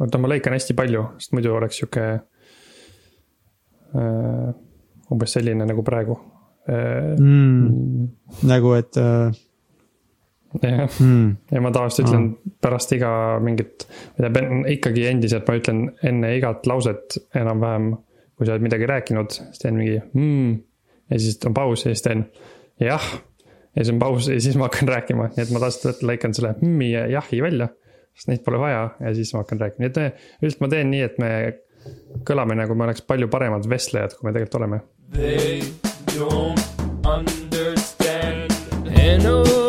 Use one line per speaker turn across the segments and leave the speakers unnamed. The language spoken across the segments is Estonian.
oota, ma lõikan hästi palju, sest muidu oleks sihuke äh,. umbes selline nagu praegu
äh, mm,. nagu, et äh
jah mm., ja ma tavaliselt ütlen ah. pärast iga mingit, tean ikkagi endiselt ma ütlen enne igat lauset enam-vähem. kui sa oled midagi rääkinud, siis teen mingi mm, ja siis on paus ja siis teen jah. ja siis on paus ja siis ma hakkan rääkima, nii et ma tavaliselt lõikan selle mm ja jahi välja. Sest neid pole vaja ja siis ma hakkan rääkima, nii et üldiselt ma teen nii, et me kõlame nagu me oleks palju paremad vestlejad, kui me tegelikult oleme. They don't understand. super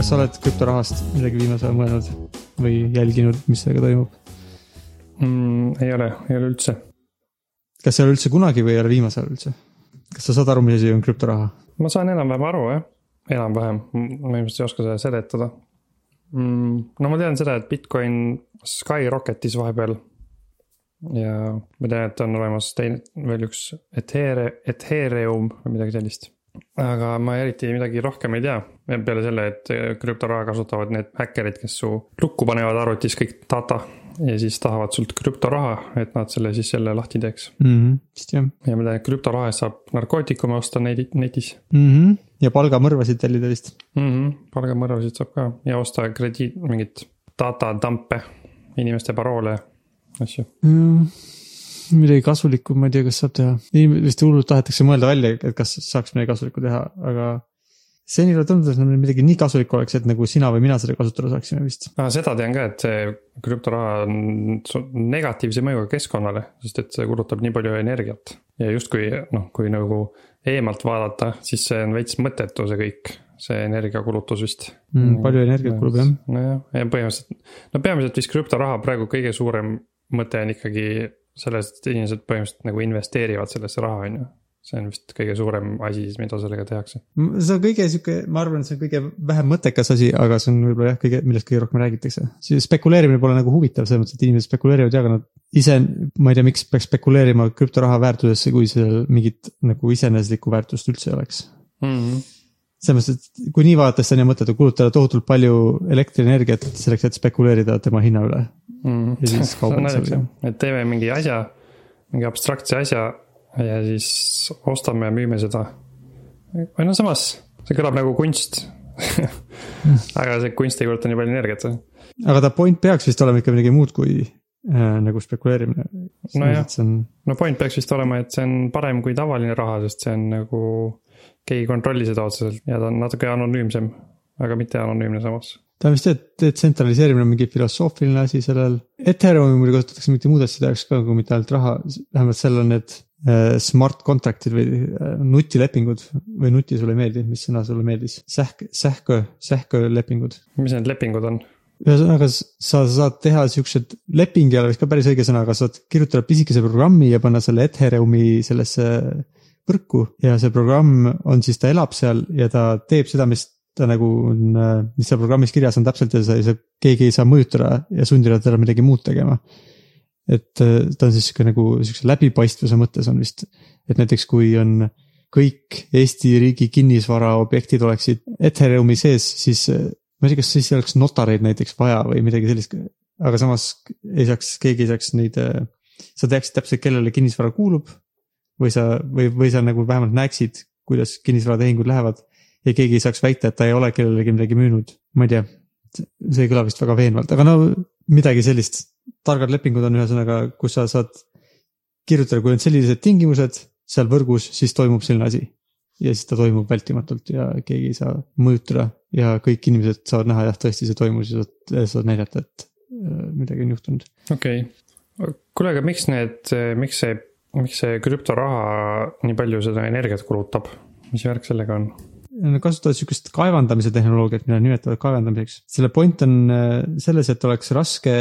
kas sa oled krüptorahast midagi viimasel ajal mõelnud või jälginud, mis sellega toimub
mm,? ei ole, ei ole üldse.
kas ei ole üldse kunagi või ei ole viimasel ajal üldse? kas sa saad aru, mis asi on krüptoraha?
ma saan enam-vähem aru jah enam-vähem, ma ilmselt ei oska seda seletada mm,. no ma tean seda, et Bitcoin skyrocketis vahepeal. ja ma tean, et on olemas teine, veel üks Ethere-, Ethereum või midagi sellist. Aga ma eriti midagi rohkem ei tea, peale selle, et krüptoraha kasutavad need häkkerid, kes su lukku panevad arvutis kõik data ja siis tahavad sult krüptoraha, et nad selle siis jälle lahti teeks
mm. -hmm, vist jah.
ja et krüptoraha eest saab narkootikume osta netis
mm. -hmm. ja palgamõrvasid tellida vist
mm. -hmm. palgamõrvasid saab ka ja osta krediit, mingit data dump'e, inimeste paroole, asju
mm midagi kasulikku, ma ei tea, kas saab teha, inimesed vist hullult tahetakse mõelda välja, et kas saaks midagi kasulikku teha, aga senile tundus, et midagi nii kasulikku oleks, et nagu sina või mina seda kasutada saaksime vist.
seda tean ka, et see krüptoraha on negatiivse mõjuga keskkonnale, sest et see kulutab nii palju energiat. ja justkui noh, kui nagu eemalt vaadata, siis see on veits mõttetu, see kõik, see energiakulutus vist
mm,. palju energiat kulub jah.
nojah, ja põhimõtteliselt, no peamiselt vist krüptoraha praegu kõige suurem mõte on ikkagi selles, et inimesed põhimõtteliselt nagu investeerivad sellesse raha, on ju see on vist kõige suurem asi mida sellega tehakse.
see on kõige sihuke, ma arvan, et see on kõige vähem mõttekas asi, aga see on võib-olla jah, kõige, millest kõige rohkem räägitakse. spekuleerimine pole nagu huvitav selles mõttes, et inimesed spekuleerivad ja, aga nad ise, ma ei tea, miks peaks spekuleerima krüptoraha väärtusesse, kui seal mingit nagu iseeneslikku väärtust üldse ei oleks mm. -hmm selles mõttes, et kui nii vaadata, siis on ju mõttetu kulutada tohutult palju elektrienergiat selleks, et spekuleerida tema hinna üle
mm. ja siis kaubandusega. et teeme mingi asja, mingi abstraktse asja ja siis ostame ja müüme seda. või no samas, see kõlab nagu kunst aga see kunst ei kuluta nii palju energiat.
aga ta point peaks vist olema ikka midagi muud kui äh, nagu spekuleerimine.
nojah, on... no point peaks vist olema, et see on parem kui tavaline raha, sest see on nagu, keegi ei kontrolli seda otseselt ja ta on natuke anonüümsem, aga mitte anonüümne samas
ta on vist see, et detsentraliseerimine on mingi filosoofiline asi sellel. Ethereumi muidugi kasutatakse mitte muude asjade jaoks ka, kui mitte ainult raha, vähemalt seal on need Äh, smart contract'id või äh, nutilepingud või nuti sulle ei meeldi, mis sõna sulle meeldis? sähk, sähkö, sähkölepingud.
mis need lepingud on?
ühesõnaga, sa saad teha siuksed, leping ei ole vist ka päris õige sõna, aga saad kirjutada pisikese programmi ja panna selle Ethereumi sellesse võrku ja see programm on siis, ta elab seal ja ta teeb seda, mis ta nagu on, mis seal programmis kirjas on täpselt ja sa, keegi ei saa mõjutada ja sundida teda midagi muud tegema et äh, ta on siis sihuke nagu siukse läbipaistvuse mõttes on vist, et näiteks kui on kõik Eesti riigi kinnisvara objektid oleksid Ethereumi sees, siis äh, ma ei tea, kas siis oleks notareid näiteks vaja või midagi sellist. aga samas ei saaks, keegi ei saaks neid, äh, sa teaksid täpselt, kellele kinnisvara kuulub. Või sa, või, või sa nagu vähemalt näeksid, kuidas kinnisvaratehingud lähevad. ja keegi ei saaks väita, et ta ei ole kellelegi midagi müünud, ma ei tea. see ei kõla vist väga veenvalt, aga no midagi sellist targad lepingud on ühesõnaga, kus sa saad kirjutada, kui on sellised tingimused seal võrgus, siis toimub selline asi. ja siis ta toimub vältimatult ja keegi ei saa mõjutada ja kõik inimesed saavad näha, jah, tõesti see toimus ja saad, saad näidata, et äh, midagi on juhtunud.
okei okay., kuule, aga miks need, miks see, miks see krüptoraha nii palju seda energiat kulutab, mis värk sellega on?
Nad kasutavad sihukest kaevandamise tehnoloogiat, mida nimetavad kaevandamiseks. selle point on äh, selles, et oleks raske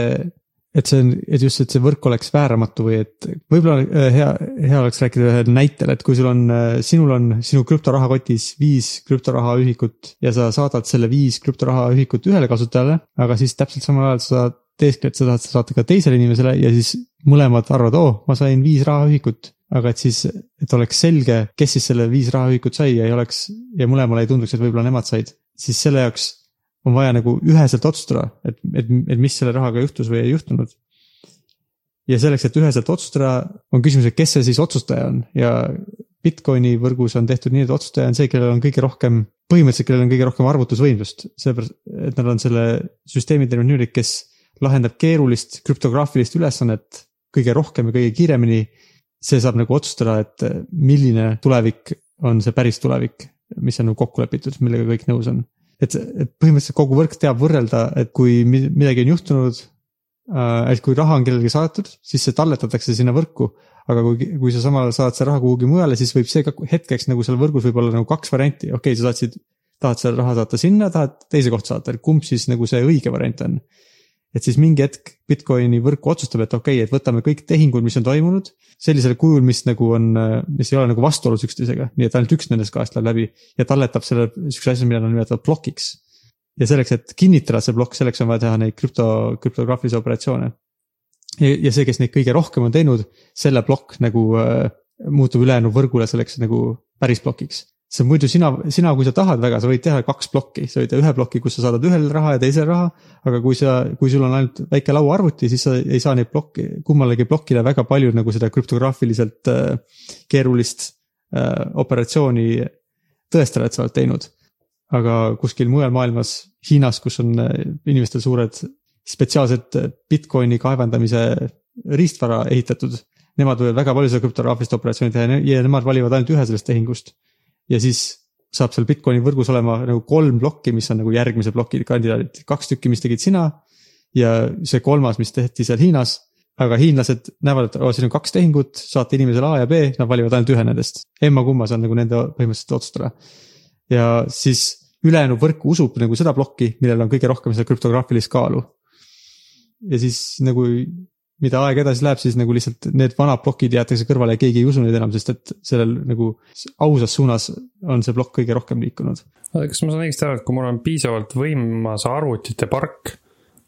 et see on, et just, et see võrk oleks vääramatu või et võib-olla äh, hea, hea oleks rääkida ühel näitel, et kui sul on, äh, sinul on sinu krüptorahakotis viis krüptorahaühikut ja sa saadad selle viis krüptorahaühikut ühele kasutajale, aga siis täpselt samal ajal sa teeskled, sa tahad saata ka teisele inimesele ja siis mõlemad arvavad, oo, ma sain viis rahaühikut. aga et siis, et oleks selge, kes siis selle viis rahaühikut sai ja ei oleks ja mõlemale ei tunduks, et võib-olla nemad said, siis selle jaoks on vaja nagu üheselt otsustada, et, et, et mis selle rahaga juhtus või ei juhtunud. ja selleks, et üheselt otsustada, on küsimus, et kes see siis otsustaja on ja Bitcoini võrgus on tehtud nii, et otsustaja on see, kellel on kõige rohkem, põhimõtteliselt, kellel on kõige rohkem arvutusvõimsust, sellepärast, et nad on selle süsteemi teinud niimoodi, kes lahendab keerulist krüptograafilist ülesannet kõige rohkem ja kõige kiiremini. see saab nagu otsustada, et milline tulevik on see päris tulevik, mis on nagu kokku lepitud, millega kõik nõus on et, et põhimõtteliselt kogu võrk teab võrrelda, et kui midagi on juhtunud. Äh, et kui raha on kellelegi saadetud, siis see talletatakse sinna võrku. aga kui, kui sa samal ajal saad selle raha kuhugi mujale, siis võib see ka hetkeks nagu seal võrgus võib olla nagu kaks varianti, okei okay,, sa saatsid. tahad selle raha saata sinna, tahad teise kohta saata, kumb siis nagu see õige variant on et siis mingi hetk Bitcoini võrk otsustab, et okei okay,, et võtame kõik tehingud, mis on toimunud sellisel kujul, mis nagu on, mis ei ole nagu vastuolus üksteisega, nii et ainult üks nendest kahest läheb läbi ja talletab selle sihukese asja, mida nad nimetavad plokiks. ja selleks, et kinnitada see plokk, selleks on vaja teha neid krüpto, krüptograafilisi operatsioone. ja see, kes neid kõige rohkem on teinud, selle plokk nagu äh, muutub ülejäänud võrgule selleks nagu päris plokiks see muidu sina, sina, kui sa tahad väga, sa võid teha kaks plokki, sa võid teha ühe ploki, kus sa saadad ühele raha ja teisele raha. aga kui sa, kui sul on ainult väike lauaarvuti, siis sa ei saa neid plokki, kummalegi plokile väga palju nagu seda krüptograafiliselt äh, keerulist äh, operatsiooni tõestada, et sa oled teinud. aga kuskil mujal maailmas, Hiinas, kus on äh, inimestel suured spetsiaalsed Bitcoini kaevandamise riistvara ehitatud. Nemad võivad väga palju seda krüptograafilist operatsiooni teha ja nemad valivad ainult ühe sellest tehingust ja siis saab seal Bitcoini võrgus olema nagu kolm plokki, mis on nagu järgmise ploki kandidaadid, kaks tükki, mis tegid sina. ja see kolmas, mis tehti seal Hiinas, aga hiinlased näevad, et oo, siin on kaks tehingut, saate inimesele A ja B, nad valivad ainult ühe nendest. emma-kummas on nagu nende põhimõtteliselt otsustada. ja siis ülejäänud võrk usub nagu seda plokki, millel on kõige rohkem seda krüptograafilist kaalu. ja siis nagu mida aeg edasi läheb, siis nagu lihtsalt need vanad plokid jäetakse kõrvale ja keegi ei usu neid enam, sest et sellel nagu ausas suunas on see plokk kõige rohkem liikunud.
kas ma saan õigesti aru, et kui mul on piisavalt võimas arvutite park,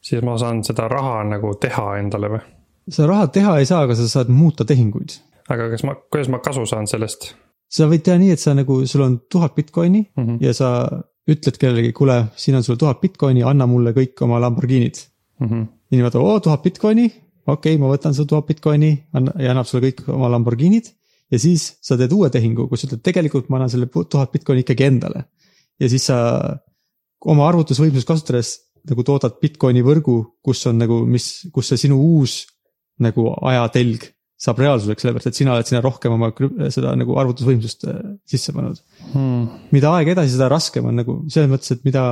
siis ma saan seda raha nagu teha endale või?
seda raha teha ei saa, aga sa saad muuta tehinguid.
aga kas ma, kuidas ma kasu saan sellest?
sa võid teha nii, et sa nagu, sul on tuhat Bitcoini mm -hmm. ja sa ütled kellelegi, kuule, siin on sul tuhat Bitcoini, anna mulle kõik oma Lamborghinid mm. -hmm. inimene vaatab, oo tuhat Bitcoini, okei okay,, ma võtan su tuhat Bitcoini ja annab sulle kõik oma Lamborghinid. ja siis sa teed uue tehingu, kus ütled, tegelikult ma annan selle tuhat Bitcoini ikkagi endale. ja siis sa oma arvutusvõimsust kasutades nagu toodad Bitcoini võrgu, kus on nagu, mis, kus see sinu uus nagu ajatelg saab reaalsuseks, sellepärast et sina oled sinna rohkem oma seda nagu arvutusvõimsust äh, sisse pannud hmm.. mida aeg edasi, seda raskem on nagu selles mõttes, et mida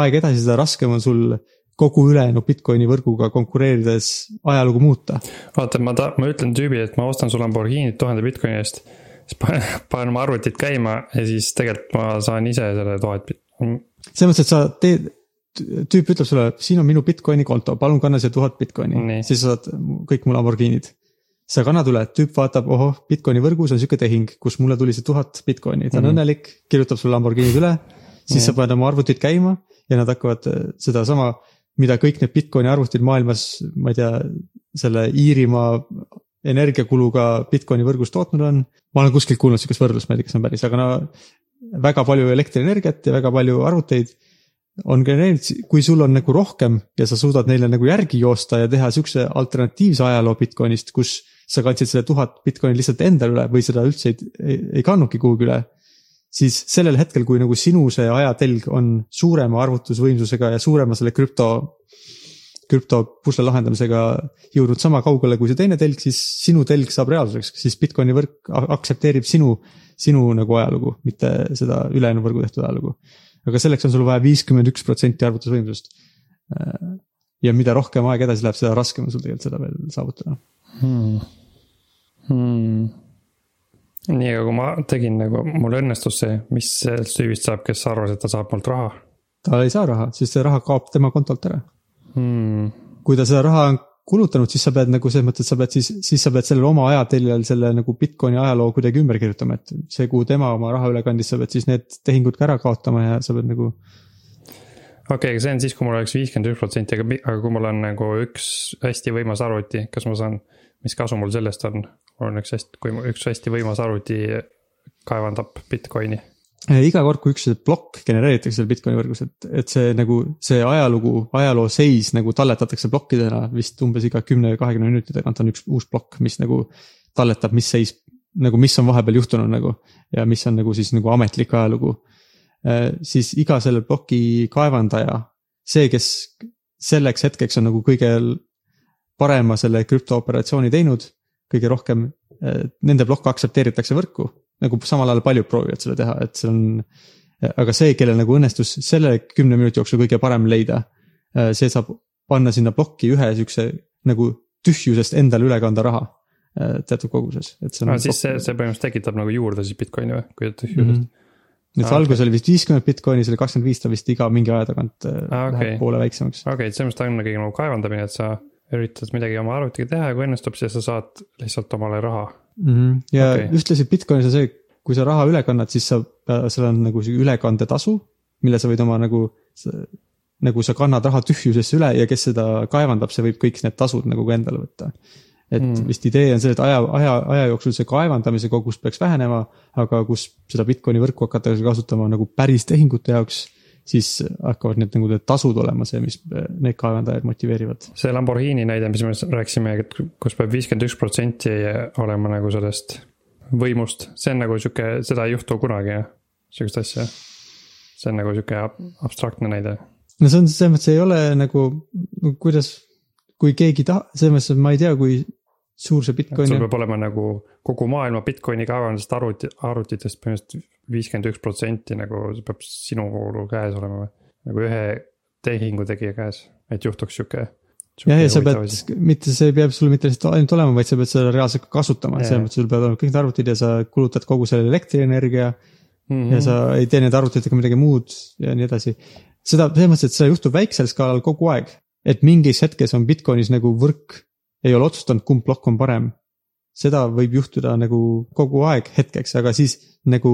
aeg edasi, seda raskem on sul kogu ülejäänud Bitcoini võrguga konkureerides ajalugu muuta.
vaata, ma ta-, ma ütlen tüübile, et ma ostan su Lamborghinit tuhande Bitcoini eest. siis panen, panen oma arvutit käima ja siis tegelikult ma saan ise selle tuhat bit-.
selles mõttes, et sa teed, tüüp ütleb sulle, siin on minu Bitcoini konto, palun kanna siia tuhat Bitcoini, siis sa saad kõik mu Lamborghinid. sa kannad üle, tüüp vaatab, ohoh, Bitcoini võrgus on sihuke tehing, kus mulle tuli see tuhat Bitcoini, ta on mm -hmm. õnnelik, kirjutab sulle Lamborghinid üle. siis mm -hmm. sa paned oma arvutit käima ja nad hakkavad sedasama mida kõik need Bitcoini arvutid maailmas, ma ei tea, selle Iirimaa energiakuluga Bitcoini võrgus tootnud on. ma olen kuskilt kuulnud sihukest võrdlust, ma ei tea, kas see on päris, aga no väga palju elektrienergiat ja väga palju arvuteid on genereerinud, kui sul on nagu rohkem ja sa suudad neile nagu järgi joosta ja teha sihukese alternatiivse ajaloo Bitcoinist, kus sa kandsid selle tuhat Bitcoini lihtsalt endale üle või seda üldse ei, ei, ei kandnudki kuhugi üle siis sellel hetkel, kui nagu sinu see ajatelg on suurema arvutusvõimsusega ja suurema selle krüpto, krüptopusle lahendamisega jõudnud sama kaugele kui see teine telg, siis sinu telg saab reaalsuseks, siis Bitcoini võrk aktsepteerib sinu, sinu nagu ajalugu, mitte seda ülejäänud võrgu tehtud ajalugu. aga selleks on sul vaja viiskümmend üks protsenti arvutusvõimsust. ja mida rohkem aeg edasi läheb, seda raskem on sul tegelikult seda veel saavutada hmm..
Hmm nii, aga kui ma tegin nagu, mul õnnestus see, mis sellest tüübist saab, kes arvas, et ta saab mult raha?
ta ei saa raha, siis see raha kaob tema kontolt ära
hmm..
kui ta seda raha on kulutanud, siis sa pead nagu selles mõttes, et sa pead siis, siis sa pead sellele oma ajateljel selle nagu Bitcoini ajaloo kuidagi ümber kirjutama, et see, kuhu tema oma raha üle kandis, sa pead siis need tehingud ka ära kaotama ja sa pead nagu.
okei okay,, aga see on siis, kui mul oleks viiskümmend üks protsenti, aga, aga kui mul on nagu üks hästi võimas arvuti, kas ma saan, mis kasu mul sellest on? On üks hästi, kui üks hästi võimas arvuti kaevandab Bitcoini
Äh, iga kord, kui üks plokk genereeritakse seal Bitcoini võrgus, et, et see nagu see ajalugu, ajaloo seis nagu talletatakse plokkidena vist umbes iga kümne kahekümne minuti tagant on üks uus plokk, mis nagu talletab, mis seis nagu, mis on vahepeal juhtunud nagu ja mis on nagu siis nagu ametlik ajalugu. Äh, siis iga selle ploki kaevandaja, see, kes selleks hetkeks on nagu kõige parema selle krüptooperatsiooni teinud, kõige rohkem, äh, nende plokk aktsepteeritakse võrku nagu samal ajal paljud proovivad seda teha, et see on. aga see, kellel nagu õnnestus selle kümne minuti jooksul kõige parem leida, see saab panna sinna plokki ühe siukse nagu tühjusest endale üle kanda raha teatud koguses, et
see on. siis see, see põhimõtteliselt tekitab nagu juurde siis Bitcoini või, kui tühjusest mm. -hmm
nüüd see alguses oli vist viiskümmend Bitcoini, see oli kakskümmend viis, ta vist iga mingi aja tagant ah, okay. läheb poole väiksemaks.
okei okay,, et selles mõttes ta on ikkagi nagu kaevandamine, et sa üritad midagi oma arvutiga teha ja kui õnnestub, siis sa saad lihtsalt omale raha
mm. -hmm. ja okay. ühtlasi Bitcoinis on see, kui sa raha üle kannad, siis sa, seal on nagu sihuke ülekandetasu, mille sa võid oma nagu. nagu sa kannad raha tühjusesse üle ja kes seda kaevandab, see võib kõik need tasud nagu ka endale võtta. et mm. vist idee on see, et aja, aja, aja jooksul see kaevandamise kogus peaks vähenema, aga kus seda Bitcoini võrku hakatakse kasutama nagu päris tehingute jaoks siis hakkavad need nagu need tasud olema see, mis neid kaevandajaid motiveerivad.
see Lamborghini näide, mis me rääkisime, et kus peab viiskümmend üks protsenti olema nagu sellest võimust, see on nagu sihuke, seda ei juhtu kunagi sihukest asja. see on nagu sihuke abstraktne näide.
no see on selles mõttes ei ole nagu, kuidas, kui keegi tahab, selles mõttes, et ma ei tea, kui suur see Bitcoin
sul peab olema nagu kogu maailma Bitcoini kaevandusest arvuti, arvutitest põhimõtteliselt viiskümmend üks protsenti nagu see peab sinu käes olema või? nagu ühe tehingu tegija käes, et juhtuks sihuke.
jah, ja sa pead, mitte see ei pea sul mitte lihtsalt ainult olema, vaid sa pead seda reaalselt ka kasutama, selles mõttes sul peavad olema kõik need arvutid ja sa kulutad kogu selle elektrienergia mm. -hmm. ja sa ei tee nende arvutitega midagi muud ja nii edasi. seda, selles mõttes, et seda juhtub väiksel skaalal kogu aeg. et mingis hetkes on Bitcoinis nagu võrk ei ole otsustanud, kumb plokk on parem. seda võib juhtuda nagu kogu aeg hetkeks, aga siis nagu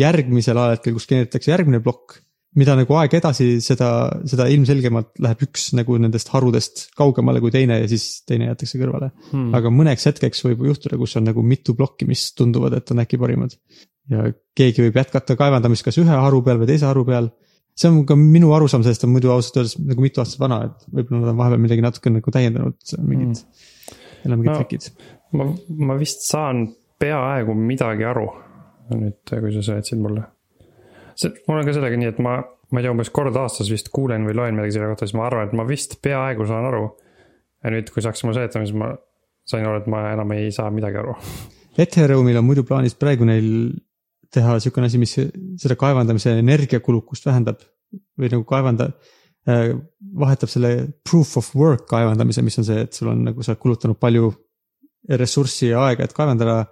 järgmisel ajahetkel, kus genereeritakse järgmine plokk, mida nagu aeg edasi, seda, seda ilmselgemalt läheb üks nagu nendest harudest kaugemale kui teine ja siis teine jäetakse kõrvale hmm.. aga mõneks hetkeks võib juhtuda, kus on nagu mitu plokki, mis tunduvad, et on äkki parimad. ja keegi võib jätkata kaevandamist kas ühe haru peal või teise haru peal. See on ka minu arusaam sellest on muidu ausalt öeldes nagu mitu aastat vana, et võib-olla nad on vahepeal midagi natuke nagu täiendanud, mingid hmm., jälle mingid no, trikid.
ma, ma vist saan peaaegu midagi aru nüüd, kui sa seletasid mulle. see, mul on ka sellega nii, et ma, ma ei tea, umbes kord aastas vist kuulen või loen midagi selle kohta, siis ma arvan, et ma vist peaaegu saan aru. ja nüüd, kui saaks mulle seletama, siis ma sain aru, et ma enam ei saa midagi aru.
Ethereumil on muidu plaanis praegu neil teha sihukene asi, mis seda kaevandamise energiakulukust vähendab või nagu kaevanda äh, vahetab selle proof of work kaevandamise, mis on see, et sul on nagu sa oled kulutanud palju ressurssi ja aega, et kaevandada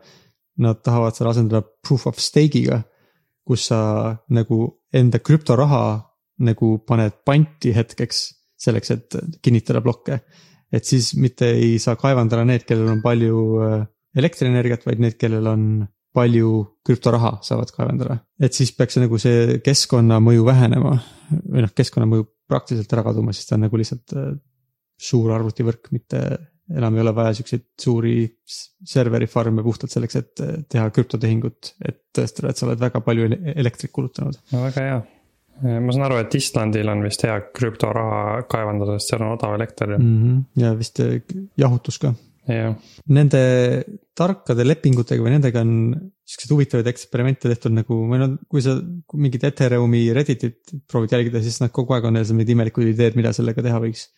nad tahavad selle asendada proof of stake'iga, kus sa nagu enda krüptoraha nagu paned panti hetkeks selleks, et kinnitada plokke. et siis mitte ei saa kaevandada need, kellel on palju äh, elektrienergiat, vaid need, kellel on palju krüptoraha saavad kaevandada. et siis peaks nagu see keskkonnamõju vähenema või noh, keskkonnamõju praktiliselt ära kaduma, siis ta on nagu lihtsalt äh, suur arvutivõrk, mitte enam ei ole vaja siukseid suuri serveri farm'e puhtalt selleks, et teha krüptotehingut, et tõestada, et sa oled väga palju elektrit kulutanud.
no väga hea. ma saan aru, et Islandil on vist hea krüptoraha kaevandada, sest seal on odav elekter
mm. -hmm. ja vist jahutus ka.
Jah.
Nende tarkade lepingutega või nendega on siukseid huvitavaid eksperimente tehtud nagu, või noh, kui sa mingit Ethereumi Redditit proovid jälgida, siis nad kogu aeg on neil mingid imelikud ideed, mida sellega teha võiks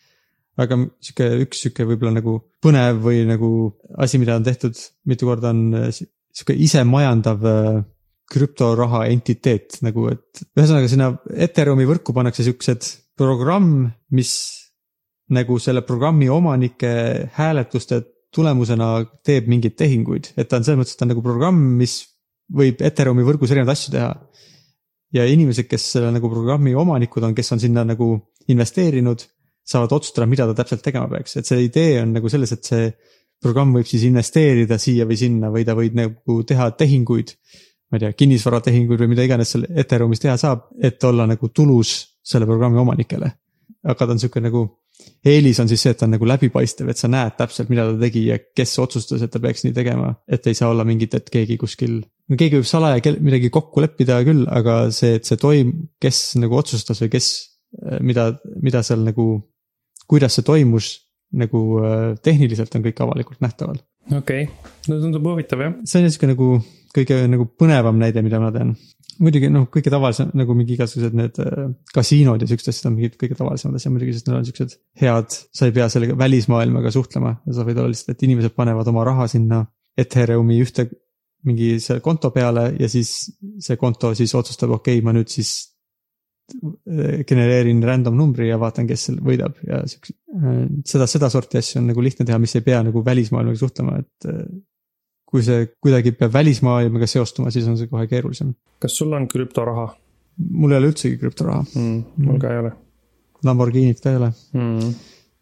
aga sihuke üks sihuke võib-olla nagu põnev või nagu asi, mida on tehtud mitu korda on äh, sihuke isemajandav äh, krüptoraha entiteet nagu, et ühesõnaga sinna Ethereumi võrku pannakse siuksed programm, mis nagu selle programmi omanike hääletuste tulemusena teeb mingeid tehinguid, et ta on selles mõttes, et ta on nagu programm, mis võib Ethereumi võrgus erinevaid asju teha. ja inimesed, kes selle nagu programmi omanikud on, kes on sinna nagu investeerinud saavad otsustada, mida ta täpselt tegema peaks, et see idee on nagu selles, et see programm võib siis investeerida siia või sinna või ta võib nagu teha tehinguid. ma ei tea, kinnisvaratehinguid või mida iganes seal Ethereumis teha saab, et olla nagu tulus selle programmi omanikele. aga ta on sihuke nagu eelis on siis see, et ta on nagu läbipaistev, et sa näed täpselt, mida ta tegi ja kes otsustas, et ta peaks nii tegema. et ei saa olla mingit, et keegi kuskil, no keegi võib salaja midagi kokku leppida küll, aga see, et see toim-, kes nagu otsustas või kes, mida, mida seal nagu, kuidas see toimus, nagu tehniliselt on kõik avalikult nähtaval.
okei okay., no tundub huvitav jah.
see on sihuke nagu kõige nagu põnevam näide, mida ma tean muidugi noh, kõige tavalisem nagu mingi igasugused need äh, kasiinod ja siuksed asjad on mingid kõige tavalisemad asjad muidugi, sest need on siuksed head. sa ei pea sellega välismaailmaga suhtlema ja sa võid olla lihtsalt, et inimesed panevad oma raha sinna Ethereumi ühte mingi selle konto peale ja siis see konto siis otsustab, okei okay,, ma nüüd siis äh, genereerin random numbri ja vaatan, kes seal võidab ja siukse, äh, seda, sedasorti asju on nagu lihtne teha, mis ei pea nagu välismaailmaga suhtlema, et kui see kuidagi peab välismaailmaga seostuma, siis on see kohe keerulisem.
kas sul on krüptoraha?
mul ei ole üldsegi krüptoraha
mm,. mul ka ei ole.
Lamborghinit ka ei ole
mm..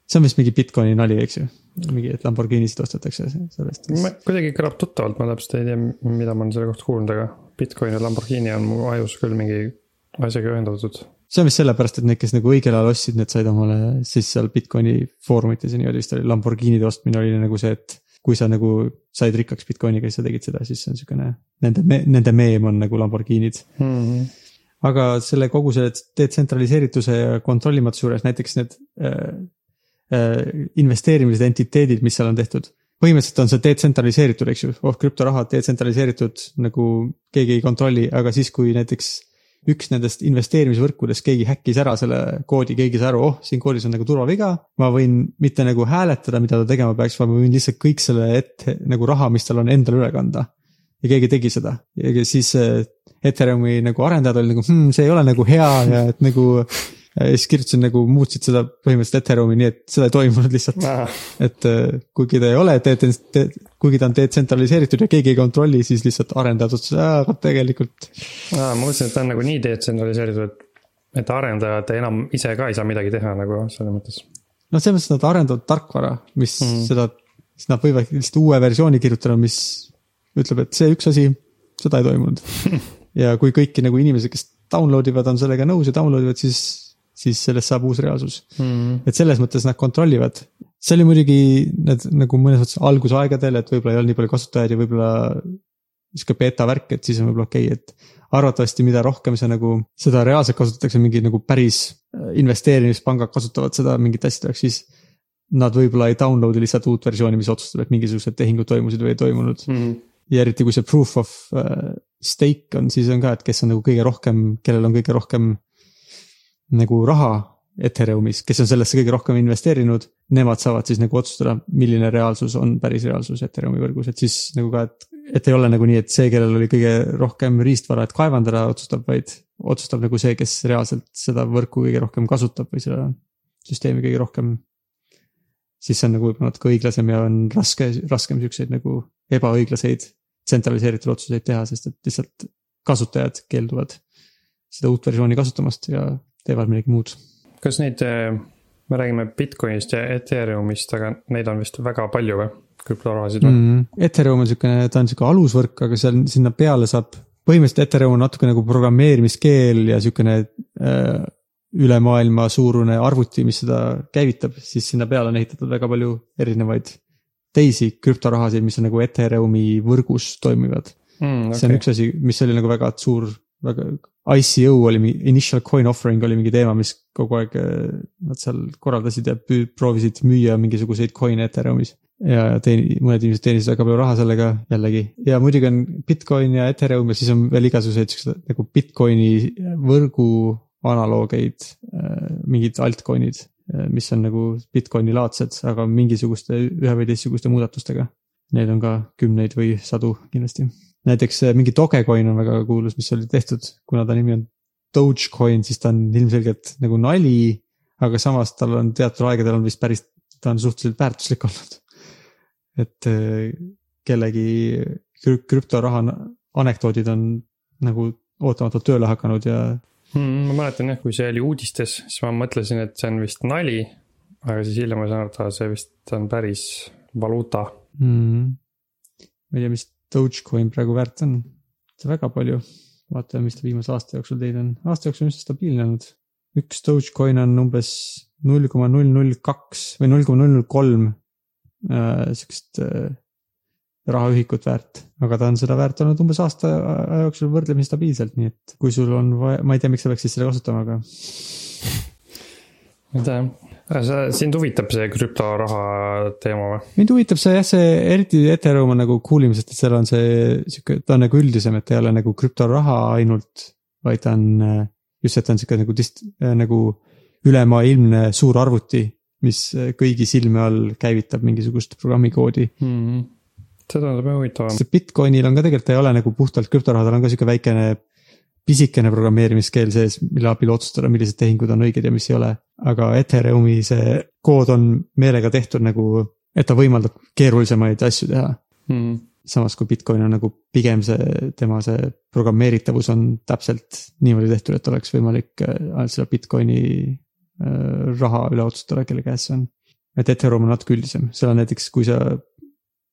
see on vist mingi Bitcoini nali, eks ju? mingi, et Lamborghinisid ostetakse sellest.
kuidagi kõlab tuttavalt, ma täpselt ei tea, mida ma olen selle kohta kuulnud, aga Bitcoin ja Lamborghini on mu ajus küll mingi asjaga ühendatud
see on vist sellepärast, et need, kes nagu õigel ajal ostsid, need said omale siis seal Bitcoini foorumites ja niimoodi vist oli, Lamborghinide ostmine oli nagu see, et kui sa nagu said rikkaks Bitcoiniga, siis sa tegid seda, siis see on siukene, nende, nende meem on nagu Lamborghinid
mm. -hmm.
aga selle kogu selle detsentraliseerituse ja kontrollimatuse juures näiteks need äh, äh, investeerimised, entiteedid, mis seal on tehtud. põhimõtteliselt on see detsentraliseeritud, eks ju, oh krüptoraha detsentraliseeritud nagu keegi ei kontrolli, aga siis, kui näiteks üks nendest investeerimisvõrkudest, keegi häkkis ära selle koodi, keegi sai aru, oh, siin koodis on nagu turvaviga. ma võin mitte nagu hääletada, mida ta tegema peaks, vaid ma võin lihtsalt kõik selle ette nagu raha, mis tal on, endale üle kanda. ja keegi tegi seda ja siis Ethereumi nagu arendajad olid nagu hmm,, see ei ole nagu hea ja et nagu ja siis kirjutasin nagu, muutsid seda põhimõtteliselt Ethereumi nii, et seda ei toimunud lihtsalt ah.. et äh, kuigi ta ei ole, kuigi ta on detsentraliseeritud ja keegi ei kontrolli, siis lihtsalt arendajad otsustasid, aga tegelikult.
aa, ma mõtlesin, et ta on nagu nii detsentraliseeritud, et, et arendajad enam ise ka ei saa midagi teha nagu selles mõttes.
noh, selles mõttes nad arendavad tarkvara, mis mm. seda, siis nad võivad lihtsalt uue versiooni kirjutada, mis ütleb, et see üks asi, seda ei toimunud ja kui kõiki nagu inimesed, kes download ivad, on sellega nõus ja download ivad, siis siis sellest saab uus reaalsus
mm..
et selles mõttes nad kontrollivad. see oli muidugi need nagu mõnes mõttes algusaegadel, et võib-olla ei olnud nii palju kasutajaid ja võib-olla sihuke beeta värk, et siis on võib-olla okei okay,, et arvatavasti, mida rohkem see nagu, seda reaalselt kasutatakse mingi nagu päris äh, investeerimispangad kasutavad seda mingite asjade jaoks, siis. Nad võib-olla ei download'i lihtsalt uut versiooni, mis otsustab, et mingisugused tehingud toimusid või ei toimunud
mm..
ja eriti, kui see proof of uh, stake on, siis on ka, et kes on nagu kõige rohkem, kellel on kõige rohkem nagu raha Ethereumis, kes on sellesse kõige rohkem investeerinud, nemad saavad siis nagu otsustada, milline reaalsus on päris reaalsus Ethereumi võrgus, et siis nagu ka, et. et ei ole nagu nii, et see, kellel oli kõige rohkem riistvara, et kaevandada, otsustab, vaid otsustab nagu see, kes reaalselt seda võrku kõige rohkem kasutab või seda süsteemi kõige rohkem. siis see on nagu võib-olla natuke õiglasem ja on raske, raskem siukseid nagu ebaõiglaseid tsentraliseeritud otsuseid teha, sest et lihtsalt kasutajad keelduvad seda uut versiooni kasutamast ja teevad midagi muud.
kas neid, äh, me räägime Bitcoinist ja Ethereumist, aga neid on vist väga palju või, krüptorahasid või mm?
-hmm. Ethereum on siukene, ta on sihuke alusvõrk, aga seal sinna peale saab, põhimõtteliselt Ethereum on natuke nagu programmeerimiskeel ja siukene äh, üle maailma suurune arvuti, mis seda käivitab, siis sinna peale on ehitatud väga palju erinevaid teisi krüptorahasid, mis on nagu Ethereumi võrgus toimivad
mm,. Okay.
see on üks asi, mis oli nagu väga suur, väga ICO oli mingi, initial coin offering oli mingi teema, mis kogu aeg äh, nad seal korraldasid ja proovisid müüa mingisuguseid coin'e Ethereumis. ja teeni-, mõned inimesed teenisid väga palju raha sellega jällegi ja muidugi on Bitcoin ja Ethereum ja siis on veel igasuguseid siuksed nagu Bitcoini võrgu analoogeid, äh, mingid altcoin'id, äh, mis on nagu Bitcoini laadsed, aga mingisuguste ühe või teistsuguste muudatustega. Neid on ka kümneid või sadu kindlasti näiteks äh, mingi Dogecoin on väga kuulus, mis oli tehtud, kuna ta nimi on Dogecoin, siis ta on ilmselgelt nagu nali. aga samas tal on teatud aegadel on vist päris, ta on suhteliselt väärtuslik olnud. et äh, kellegi krüptoraha anekdoodid on nagu ootamatult tööle hakanud ja
hmm,. ma mäletan jah, kui see oli uudistes, siis ma mõtlesin, et see on vist nali. aga siis hiljem ma saan aru, et see vist on päris valuuta
mm.. ma ei tea, mis Dogecoin praegu väärt on, see väga palju. vaatame, mis ta viimase aasta jooksul teinud on, aasta jooksul on üsna stabiilne olnud. üks Dogecoin on umbes null koma null null kaks või null koma null null kolm äh, sihukest äh, rahaühikut väärt, aga ta on seda väärt olnud umbes aasta aja jooksul võrdlemisi stabiilselt, nii et kui sul on vaja, ma ei tea, miks sa peaksid seda kasutama, aga.
ma ei tea, sa, sind huvitab see krüptoraha teema või?
mind huvitab see jah, see eriti Ethereum on nagu cool im, sest et seal on see sihuke, ta on nagu üldisem, et ei ole nagu krüptoraha ainult, vaid ta on just, et ta on sihuke nagu dist-, nagu ülemaailmne suur arvuti, mis kõigi silme all käivitab mingisugust programmikoodi
mm. -hmm see tundub jah huvitavam.
see Bitcoinil on ka tegelikult, ta ei ole nagu puhtalt krüptoraha, tal on ka sihuke väikene pisikene programmeerimiskeel sees, mille abil otsustada, millised tehingud on õiged ja mis ei ole. aga Ethereumi see kood on meelega tehtud nagu, et ta võimaldab keerulisemaid asju teha
mm..
samas kui Bitcoin on nagu pigem see, tema see programmeeritavus on täpselt niimoodi tehtud, et oleks võimalik äh, ainult selle Bitcoini äh, raha üle otsustada, kelle käes see on. et Ethereum on natuke üldisem, seal on näiteks, kui sa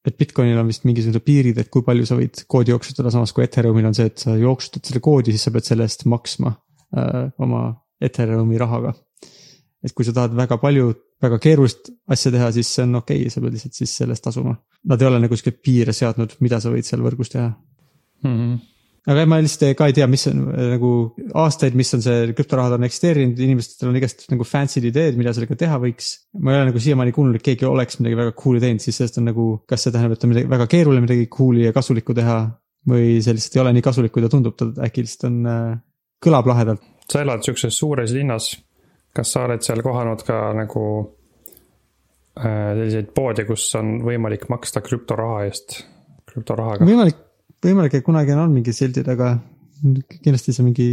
et Bitcoinil on vist mingisugused piirid, et kui palju sa võid koodi jooksutada, samas kui Ethereumil on see, et sa jooksutad selle koodi, siis sa pead selle eest maksma äh, oma Ethereumi rahaga. et kui sa tahad väga palju, väga keerulist asja teha, siis see on okei okay,, sa pead lihtsalt siis selle eest tasuma. Nad ei ole nagu sihukeseid piire seadnud, mida sa võid seal võrgus teha
mm. -hmm
aga ma lihtsalt ka ei tea, mis on äh, nagu aastaid, mis on see krüptorahad on eksisteerinud, inimestel on igast nagu fancy'd ideed, mida sellega teha võiks. ma ei ole nagu siiamaani kuulnud, et keegi oleks midagi väga cool'i teinud, siis sellest on nagu, kas see tähendab, et on midagi väga keeruline midagi cool'i ja kasulikku teha. või see lihtsalt ei ole nii kasulik, kui ta tundub, ta äkki lihtsalt on äh,, kõlab lahedalt.
sa elad sihukeses suures linnas, kas sa oled seal kohanud ka nagu äh, selliseid poode, kus on võimalik maksta krüptoraha eest, krüptorahaga?
võimalik võimalik, et kunagi on olnud mingid sildid, aga kindlasti see mingi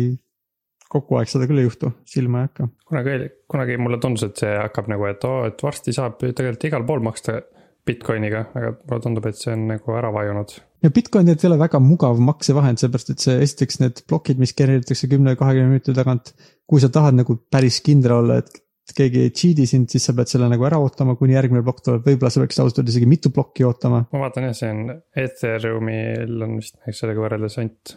kogu aeg seda küll ei juhtu, silma ei hakka.
kunagi, kunagi mulle tundus, et see hakkab nagu, et oo oh,, et varsti saab tegelikult igal pool maksta Bitcoiniga, aga mulle tundub, et see on nagu ära vajunud.
ja Bitcoin tegelikult ei ole väga mugav maksevahend, seepärast et see esiteks need plokid, mis genereeritakse kümne, kahekümne minuti tagant. kui sa tahad nagu päris kindel olla, et keegi cheat'i sind, siis sa pead selle nagu ära ootama, kuni järgmine plokk tuleb, võib-olla sa peaksid ausalt öelda isegi mitu plokki ootama.
ma vaatan jah, see on Ethereumil on vist näiteks sellega võrreldes ainult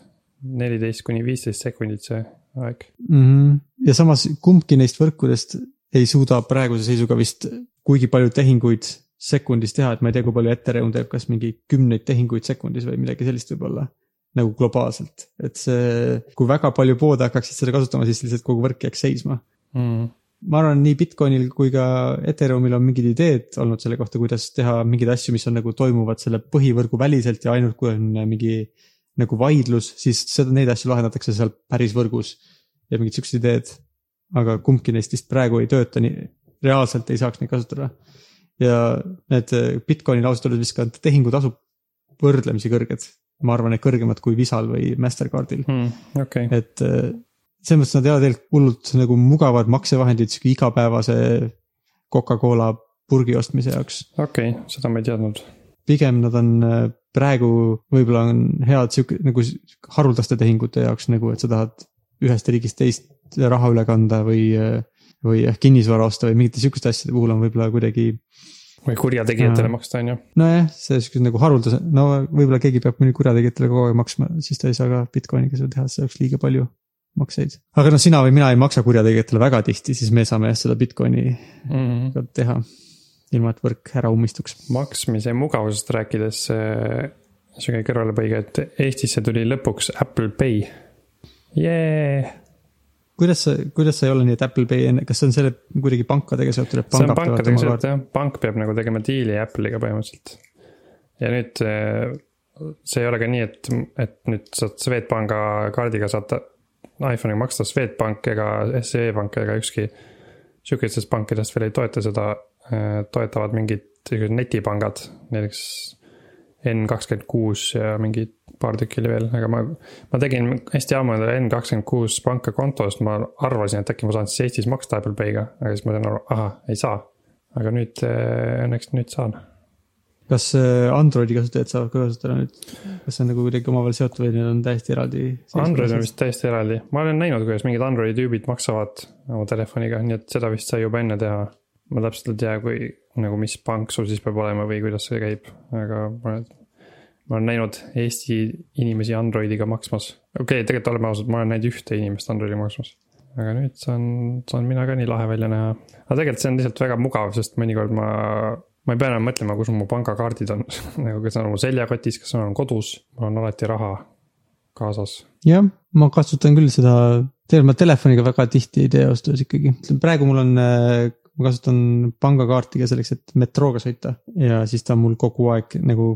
neliteist kuni viisteist sekundit see aeg
mm. -hmm. ja samas kumbki neist võrkudest ei suuda praeguse seisuga vist kuigi palju tehinguid sekundis teha, et ma ei tea, kui palju Ethereum teeb, kas mingi kümneid tehinguid sekundis või midagi sellist võib-olla nagu globaalselt, et see, kui väga palju poode hakkaksid seda kasutama, siis lihtsalt kogu võrk jääks seisma
mm
ma arvan, nii Bitcoinil kui ka Ethereumil on mingid ideed olnud selle kohta, kuidas teha mingeid asju, mis on nagu toimuvad selle põhivõrgu väliselt ja ainult kui on mingi nagu vaidlus, siis seda, neid asju lahendatakse seal päris võrgus. ja mingid siuksed ideed. aga kumbki neist vist praegu ei tööta nii, reaalselt ei saaks neid kasutada. ja need Bitcoinil ausalt öeldes vist ka tehingutasud võrdlemisi kõrged. ma arvan, et kõrgemad kui Visal või Mastercardil
hmm,. Okay.
et selles mõttes nad ei ole tegelikult hullult nagu mugavad maksevahendid sihuke igapäevase Coca-Cola purgi ostmise jaoks.
okei okay,, seda ma ei teadnud.
pigem nad on äh, praegu võib-olla on head sihuke nagu haruldaste tehingute jaoks nagu, et sa tahad ühest riigist teist raha üle kanda või, äh, või ehk kinnisvara osta või mingite sihukeste asjade puhul on võib-olla kuidagi.
või kurjategijatele maksta, on ju.
nojah, see sihuke nagu haruldase, no võib-olla keegi peab mõni kurjategijatele kogu aeg maksma, siis ta ei saa ka Bitcoiniga seda teha, see oleks liiga palju makseid. aga noh, sina või mina ei maksa kurjategijatele väga tihti, siis me saame jah seda Bitcoini mm -hmm. teha. ilma, et võrk ära ummistuks.
maksmise mugavusest rääkides sihuke kõrvalepõige, et Eestisse tuli lõpuks Apple Pay yeah..
kuidas sa, kuidas sa ei ole nii, et Apple Pay enne, kas see on selle kuidagi pankadega seotud, et
pangad peavad oma kaardi? jah, pank peab nagu tegema diili Apple'iga põhimõtteliselt. ja nüüd äh, see ei ole ka nii, et, et nüüd saad Swedbanka kaardiga saad iPhone'iga maksta, Swedbank ega SEB Pank ega ükski sihukestest pankadest veel ei toeta seda. Äh, toetavad mingid sellised netipangad, näiteks N kakskümmend kuus ja mingid paar tükki oli veel, aga ma, ma tegin hästi ammu endale N kakskümmend kuus panka konto, sest ma arvasin, et äkki ma saan siis Eestis maksta Apple Pay'ga, aga siis ma sain aru, ahah, ei saa. aga nüüd äh, õnneks nüüd saan
kas äh, Androidi kasutajad saavad ka kasutada nüüd, kas see on nagu kuidagi omavahel seotud või need on täiesti eraldi?
Android on vist täiesti eraldi, ma olen näinud, kuidas mingid Androidi tüübid maksavad oma telefoniga, nii et seda vist sai juba enne teha. ma täpselt ei tea, kui nagu, mis pank sul siis peab olema või kuidas see käib, aga ma olen ma olen näinud Eesti inimesi Androidiga maksmas, okei okay,, tegelikult oleme ausad, ma olen näinud ühte inimest Androidi maksmas. aga nüüd saan, saan mina ka nii lahe välja näha. aga tegelikult see on lihtsalt väga mugav, sest mõnikord ma, ma ei pea enam mõtlema, kus mu pangakaardid on. Nagu kas on mu seljakotis, kas on kodus, mul on alati raha kaasas.
jah, ma kasutan küll seda, tegelikult ma telefoniga väga tihti ei tee öeldes ikkagi, praegu mul on ma kasutan pangakaarti ka selleks, et metrooga sõita. Ja siis ta on mul kogu aeg nagu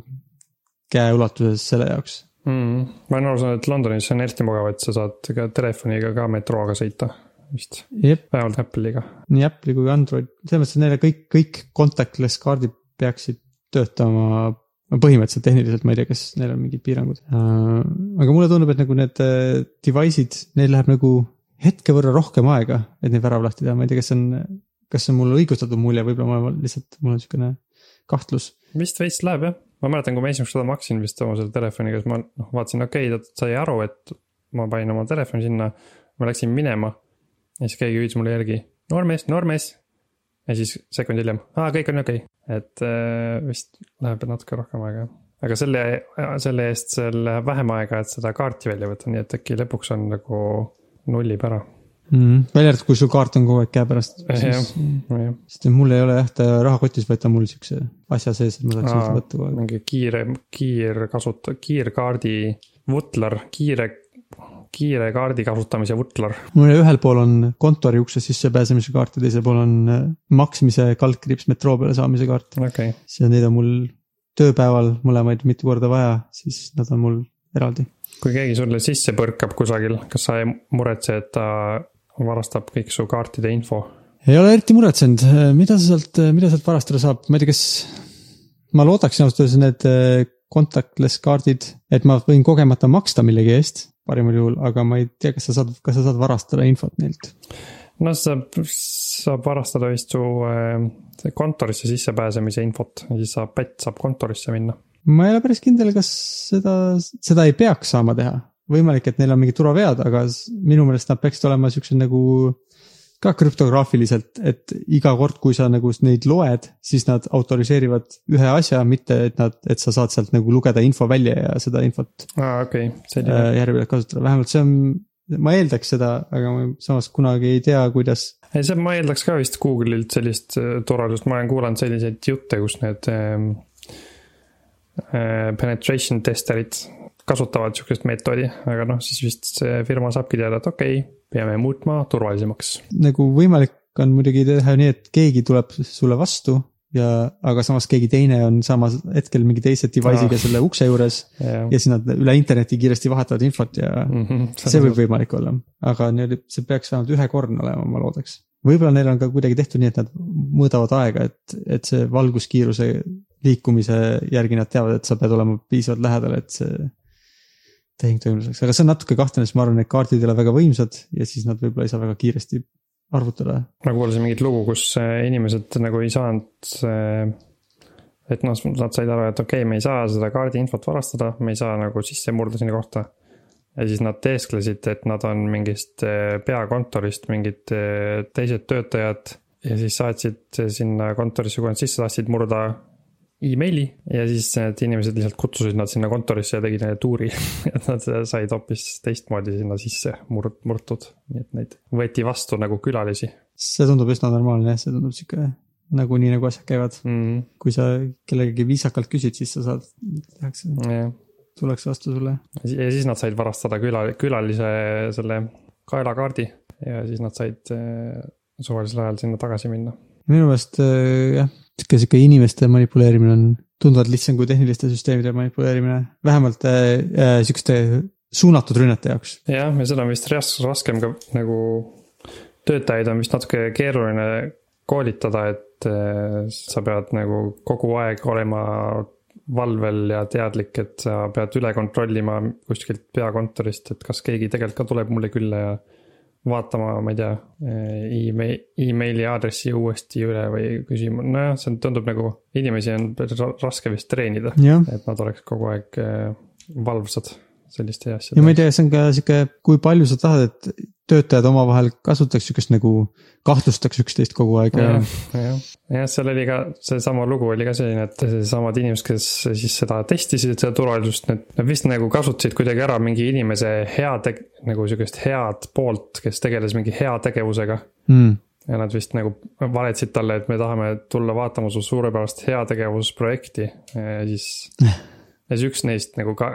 käeulatuses selle jaoks.
Mm,. ma olen aru saanud, et Londonis on eriti mugav, et sa saad ka telefoniga ka metrooga sõita vist. vähemalt Apple'iga.
nii Apple'i kui Android, selles mõttes, et neile kõik, kõik contactless kaardid peaksid töötama põhimõtteliselt tehniliselt, ma ei tea, kas neil on mingid piirangud. Äh, aga mulle tundub, et nagu need äh, device'id, neil läheb nagu hetke võrra rohkem aega, et neid värav lahti teha, ma ei tea, kas see on, kas see on mul õigustatud mulje, võib-olla ma lihtsalt, mul on siukene kahtlus.
vist veits läheb jah ma mäletan, kui ma esimest korda maksin vist oma selle telefoniga, siis ma noh, vaatasin, okei okay,, ta sai aru, et ma panin oma telefoni sinna. ma läksin minema ja siis keegi hüüdis mulle järgi, noormees, noormees. ja siis sekund hiljem, aa, kõik on okei okay., et äh, vist läheb natuke rohkem aega aga selle, selle eest seal läheb vähem aega, et seda kaarti välja võtta, nii et äkki lõpuks on nagu nullib ära
mm,. välja arvatud, kui sul kaart on kogu aeg käepärast. sest mul ei ole jah, ta rahakotis, vaid ta on mul siukse asja sees, et ma saaks seda võtta kogu aeg.
mingi kiire, kiirkasuta-, kiirkaardi vutler, kiire kiire kaardi kasutamise vutler.
mul ühel pool on kontori ukse sissepääsemise kaart ja teisel pool on äh, maksmise kaldkriips metroo peale saamise kaart
okay..
ja neid on mul tööpäeval mõlemaid mitu korda vaja, siis nad on mul eraldi.
kui keegi sulle sisse põrkab kusagil, kas sa ei muretse, et ta varastab kõik su kaartide info.
ei ole eriti muretsenud, mida sa sealt, mida sealt varastada saab, ma ei tea, kas. ma loodaksin ausalt öeldes need eh, contactless kaardid, et ma võin kogemata maksta millegi eest parimal juhul, aga ma ei tea, kas sa saad, kas sa saad varastada infot neilt.
no saab, saab varastada vist su äh, kontorisse sissepääsemise infot ja siis saab, pätt saab kontorisse minna.
ma ei ole päris kindel, kas seda, seda ei peaks saama teha võimalik, et neil on mingid turvavead, aga minu meelest nad peaksid olema siuksed nagu ka krüptograafiliselt, et iga kord, kui sa nagu neid loed, siis nad autoriseerivad ühe asja, mitte et nad, et sa saad sealt nagu lugeda info välja ja seda infot
ah,. okei okay..
Äh, järjepidevalt kasutada, vähemalt see on, ma eeldaks seda, aga ma samas kunagi ei tea, kuidas.
ei, see, ma eeldaks ka vist Google'ilt sellist äh, turvalisust, ma olen kuulanud selliseid jutte, kus need äh, penetration testerid kasutavad sihukest meetodi, aga noh, siis vist see firma saabki teada, et okei okay,, peame muutma turvalisemaks.
nagu võimalik on muidugi teha nii, et keegi tuleb sulle vastu ja, aga samas keegi teine on samas hetkel mingi teise device'iga ah. selle ukse juures yeah.. ja siis nad üle interneti kiiresti vahetavad infot ja mm -hmm, see võib võimalik olla, aga nii-öelda see peaks vähemalt ühekordne olema, ma loodaks. võib-olla neil on ka kuidagi tehtud nii, et nad mõõdavad aega, et, et see valguskiiruse liikumise järgi nad teavad, et sa pead olema piisavalt lähedal, et see tehing toimumiseks, aga see on natuke kahtlane, sest ma arvan, et kaardid ei ole väga võimsad ja siis nad võib-olla ei saa väga kiiresti arvutada.
ma kuulasin mingit lugu, kus äh, inimesed nagu ei saanud. Äh, et noh, nad said aru, et okei okay,, me ei saa seda kaardi infot varastada, me ei saa nagu sisse murda sinna kohta. ja siis nad teesklesid, et nad on mingist äh, peakontorist mingid teised töötajad ja siis saatsid sinna kontorisse, kui nad sisse tahtsid murda emaili ja siis need inimesed lihtsalt kutsusid nad sinna kontorisse ja tegid neile tuuri et nad said hoopis teistmoodi sinna sisse murd-, murtud, nii et neid võeti vastu nagu külalisi.
see tundub üsna normaalne jah, see tundub sihuke nagu nii, nagu asjad käivad
mm. -hmm.
kui sa kellegagi viisakalt küsid, siis sa saad, tehakse
yeah.,
tullakse vastu sulle.
ja siis nad said varastada küla, külalise selle kaelakaardi ja siis nad said äh, suvalisel ajal sinna tagasi minna.
minu meelest äh, jah sihuke, sihuke inimeste manipuleerimine on tunduvalt lihtsam kui tehniliste süsteemide manipuleerimine, vähemalt äh, äh, sihukeste suunatud rünnete jaoks.
jah, ja seda on vist raskem ka nagu töötajaid on vist natuke keeruline koolitada, et äh, sa pead nagu kogu aeg olema valvel ja teadlik, et sa pead üle kontrollima kuskilt peakontorist, et kas keegi tegelikult ka tuleb mulle külla ja vaatama, ma ei tea e, email, emaili aadressi uuesti üle või küsima, nojah, see tundub nagu inimesi on raske vist treenida. et nad oleks kogu aeg e, valvsad selliste
ja
asjade
ma ei tea, see on ka sihuke, kui palju sa tahad, et töötajad omavahel kasutaks sihukest nagu kahtlustaks üksteist kogu aeg ja
jah, jah, jah, seal oli ka seesama lugu oli ka selline, et seesamad inimesed, kes siis seda testisid, seda turvalisust, need, nad vist nagu kasutasid kuidagi ära mingi inimese head, nagu sihukest head poolt, kes tegeles mingi heategevusega.
mm,.
ja nad vist nagu valetasid talle, et me tahame tulla vaatama su suurepärast heategevusprojekti ja siis. ja siis üks neist nagu ka,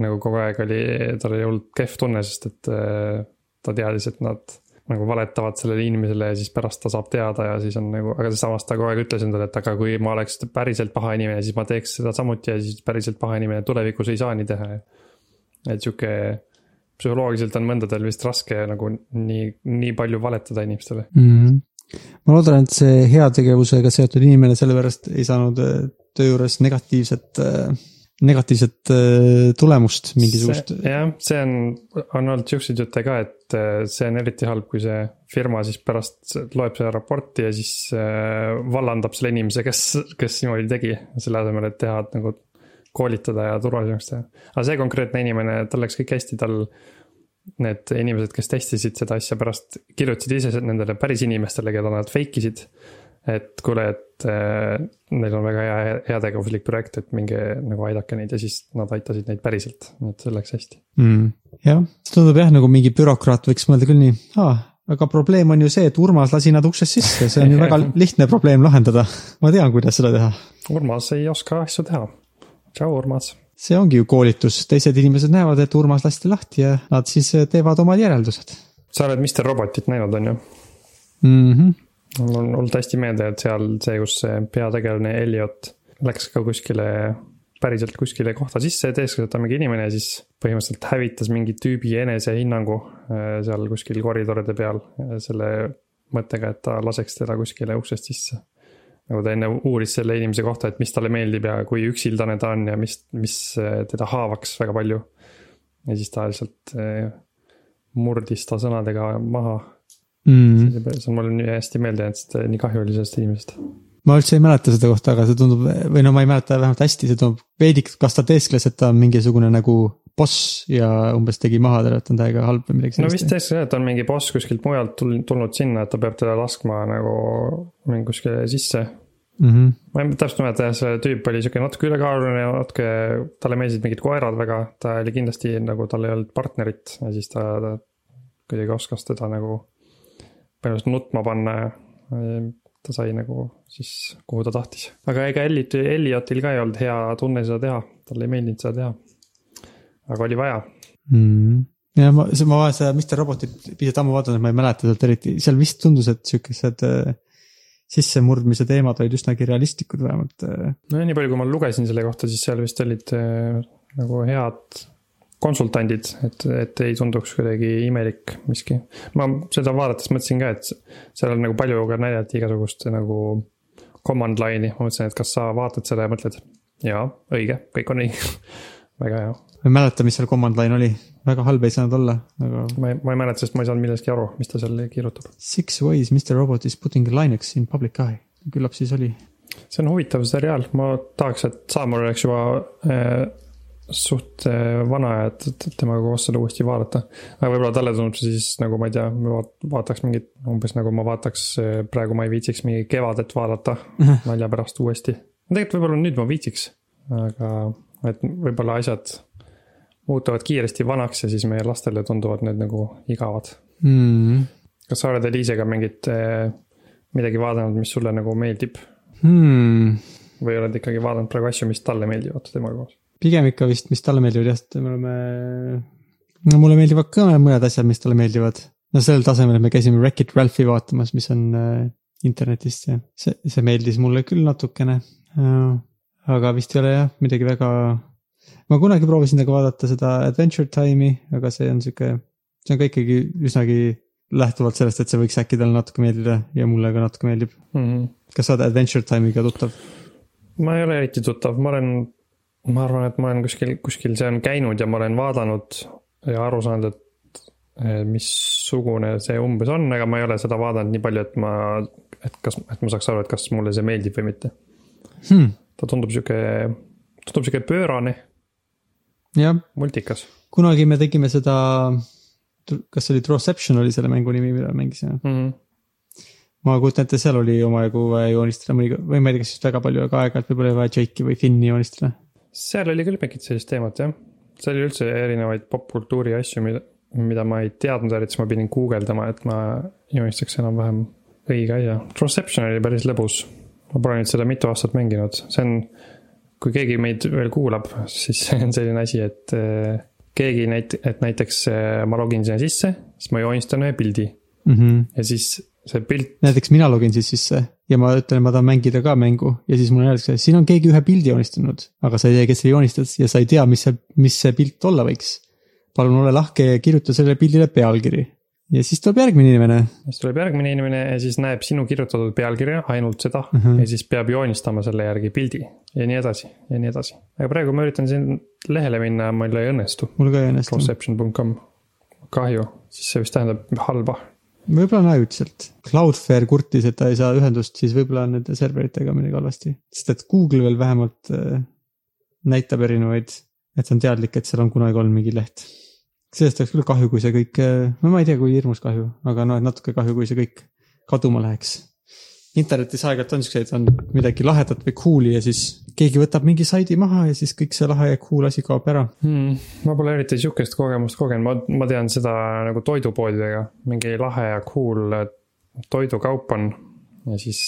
nagu kogu aeg oli, tal oli hullult kehv tunne, sest et äh, ta teadis, et nad nagu valetavad sellele inimesele ja siis pärast ta saab teada ja siis on nagu, aga samas ta kogu aeg ütles endale, et aga kui ma oleks päriselt paha inimene, siis ma teeks seda samuti ja siis päriselt paha inimene tulevikus ei saa nii teha. et sihuke psühholoogiliselt on mõndadel vist raske nagu nii, nii palju valetada inimestele.
Mm. ma loodan, et see heategevusega seotud inimene sellepärast ei saanud äh, töö juures negatiivset, negatiivset äh, tulemust mingisugust.
jah, see on, on olnud siukseid jutte ka, et äh, see on eriti halb, kui see firma siis pärast loeb seda raporti ja siis äh, vallandab selle inimese, kes, kes niimoodi tegi, selle asemel, et teha nagu koolitada ja turvalisemaks teha. aga see konkreetne inimene, tal läks kõik hästi, tal need inimesed, kes testisid seda asja pärast, kirjutasid ise nendele päris inimestele, keda nad fake isid. Et kuule, et äh, neil on väga hea, heategevuslik projekt, et minge nagu aidake neid ja siis nad aitasid neid päriselt, nii et see läks hästi.
mm.. jah, tundub jah, nagu mingi bürokraat võiks mõelda küll nii ah,, aga probleem on ju see, et Urmas lasi nad uksest sisse, see on ju väga lihtne probleem lahendada. ma tean, kuidas seda teha.
Urmas ei oska asju teha. tšau, Urmas.
see ongi ju koolitus, teised inimesed näevad, et Urmas lasti lahti ja nad siis teevad omad järeldused
sa oled Mr Robotit näinud, on ju?
mm. -hmm.
Mul on olnud hästi meelde, et seal see, kus see peategelane Elliot läks ka kuskile, päriselt kuskile kohta sisse, teeskles, et ta on mingi inimene ja siis põhimõtteliselt hävitas mingi tüübi enesehinnangu äh, seal kuskil koridoride peal äh, selle mõttega, et ta laseks teda kuskile uksest sisse. nagu ta enne uuris selle inimese kohta, et mis talle meeldib ja kui üksildane ta on ja mis, mis äh, teda haavaks väga palju. ja siis ta lihtsalt murdis ta sõnadega maha
Mm.
see on mulle nii hästi meelde jäänud, sest nii kahju oli sellest inimesest.
ma üldse ei mäleta seda kohta, aga see tundub või no ma ei mäleta vähemalt hästi, see tundub veidik, kas ta teeskles, et ta on mingisugune nagu boss ja umbes tegi maha talle, et on täiega halb või midagi
no vist
sellist.
tõesti jah, et on mingi boss kuskilt mujalt tul- tulnud sinna, et ta peab teda laskma nagu mingi kuskile sisse.
Mm -hmm.
ma ei täpselt mäleta jah, see tüüp oli sihuke natuke ülekaaluline ja natuke, talle meeldisid mingid koerad väga, ta oli kindlasti nagu tal ei olnud partnerit ja siis ta, ta kuidagi oskas teda nagu põhimõtteliselt nutma panna ja ta sai nagu siis, kuhu ta tahtis. aga ega Elliot, Elliotil ka ei olnud hea tunne seda teha, talle ei meeldinud seda teha. aga oli vaja
mm.. ja ma, ma olen seda Mr Robotit pisut ammu vaadanud, ma ei mäleta sealt eriti, seal vist tundus, et siukesed äh, sissemurdmise teemad olid üsnagi realistlikud vähemalt äh.
no nii palju, kui ma lugesin selle kohta, siis seal vist olid äh, nagu head konsultandid, et, et ei tunduks kuidagi imelik miski. ma seda vaadates mõtlesin ka, et seal on nagu palju ka näidati igasugust nagu command line'i, ma mõtlesin, et kas sa vaatad seda ja mõtled, jaa, õige, kõik on õige, väga hea.
ma ei mäleta, mis seal command line oli, väga halb ei saanud olla, aga
ma ei, ma ei mäleta, sest ma ei saanud millestki aru, mis ta seal kirjutab.
Six ways Mr Robot is putting Linux in public eye, küllap siis oli.
see on huvitav seriaal, ma tahaks, et Saamur oleks juba äh, suht äh, vana ja et, et temaga koos seda uuesti vaadata. aga võib-olla talle tundub see siis nagu ma ei tea, vaataks mingit, umbes nagu ma vaataks, praegu ma ei viitsiks mingi Kevadet vaadata nalja pärast uuesti. tegelikult võib-olla nüüd ma viitsiks, aga et võib-olla asjad muutuvad kiiresti vanaks ja siis meie lastele tunduvad need nagu igavad.
mm..
kas sa oled Eliisega mingit, midagi vaadanud, mis sulle nagu meeldib
Hmm.
või oled ikkagi vaadanud praegu asju, mis talle meeldivad temaga koos?
Pigem ikka vist, mis talle meeldivad jah, sest me oleme, no mulle meeldivad ka mõned asjad, mis talle meeldivad. no sellel tasemel, et me käisime Wreck-It Ralphi vaatamas, mis on äh, internetist ja see, see meeldis mulle küll natukene äh,. aga vist ei ole jah, midagi väga, ma kunagi proovisin temaga vaadata seda Adventure Time'i, aga see on sihuke, see on ka ikkagi üsnagi lähtuvalt sellest, et see võiks äkki talle natuke meeldida ja mulle ka natuke meeldib.
mm. -hmm.
kas sa oled Adventure Time'iga tuttav?
ma ei ole eriti tuttav, ma olen, ma arvan, et ma olen kuskil, kuskil see on käinud ja ma olen vaadanud ja aru saanud, et missugune see umbes on, aga ma ei ole seda vaadanud nii palju, et ma, et kas, et ma saaks aru, et kas mulle see meeldib või mitte
Hmm.
ta tundub sihuke, tundub sihuke pöörane.
jah,
multikas
kunagi me tegime seda, kas see oli Drawception oli selle mängu nimi, mida me mängisime.
mm. -hmm.
ma kujutan ette, seal oli omajagu joonistada mõnikord või ma ei tea, kas just väga palju, aga aeg-ajalt võib-olla oli vaja Jake'i või Finni joonistada.
Seal oli küll mingit sellist teemat jah, seal oli üldse erinevaid popkultuuri asju, mida, mida ma ei teadnud eriti, siis ma pidin guugeldama, et ma joonistaks enam-vähem õige asja. Transception oli päris lõbus. ma pole nüüd seda mitu aastat mänginud, see on, kui keegi meid veel kuulab, siis see on selline asi, et äh, keegi näit-, et näiteks äh, ma login sinna sisse, siis ma joonistan ühe pildi
Mm -hmm.
ja siis see pilt,
näiteks mina login siis sisse ja ma ütlen, ma tahan mängida ka mängu ja siis mulle öeldakse, siin on keegi ühe pildi joonistanud, aga sa ei tea, kes selle joonistas ja sa ei tea, mis see, mis see pilt olla võiks. palun ole lahke ja kirjuta sellele pildile pealkiri ja siis tuleb järgmine inimene.
siis tuleb järgmine inimene ja siis näeb sinu kirjutatud pealkirja, ainult seda mm
Mhm.
-hmm. ja siis peab joonistama selle järgi pildi ja nii edasi ja nii edasi. aga praegu ma üritan siin lehele minna, mul ei õnnestu.
mul ka ei õnnestu.
Conception.com, kahju, siis see vist tähendab halba.
Võib-olla on ajutiselt. Cloudflare kurtis, et ta ei saa ühendust, siis võib-olla on nende serveritega midagi halvasti. sest et Google veel vähemalt äh, näitab erinevaid, et on teadlik, et seal on kunagi olnud mingi leht. sellest oleks küll kahju, kui see kõik, no ma ei tea, kui hirmus kahju, aga noh, et natuke kahju, kui see kõik kaduma läheks. Internetis aeg-ajalt on siukseid, on midagi lahedat või cool'i ja siis keegi võtab mingi saidi maha ja siis kõik see lahe ja cool asi kaob ära.
Hmm, ma pole eriti sihukest kogemust kogenud, ma, ma tean seda nagu toidupoodidega, mingi lahe ja cool toidukaup on ja siis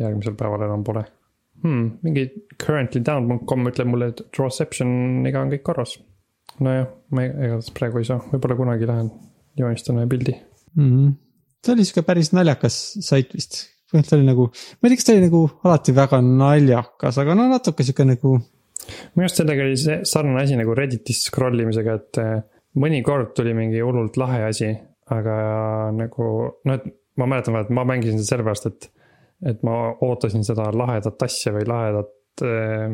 järgmisel päeval enam pole hmm,. mingi currently down.com ütleb mulle, et Drawceptioniga on kõik korras. nojah, ma igatahes praegu ei saa, võib-olla kunagi lähen joonistan ühe pildi.
mm. -hmm. see oli sihuke päris naljakas sait vist, põhimõtteliselt oli nagu, ma ei tea, kas ta oli nagu alati väga naljakas, aga no natuke sihuke nagu.
minu arust sellega oli see sarnane asi nagu Redditis scroll imisega, et eh, mõnikord tuli mingi hullult lahe asi, aga nagu noh, et ma mäletan, et ma mängisin seda sellepärast, et, et ma ootasin seda lahedat asja või lahedat eh,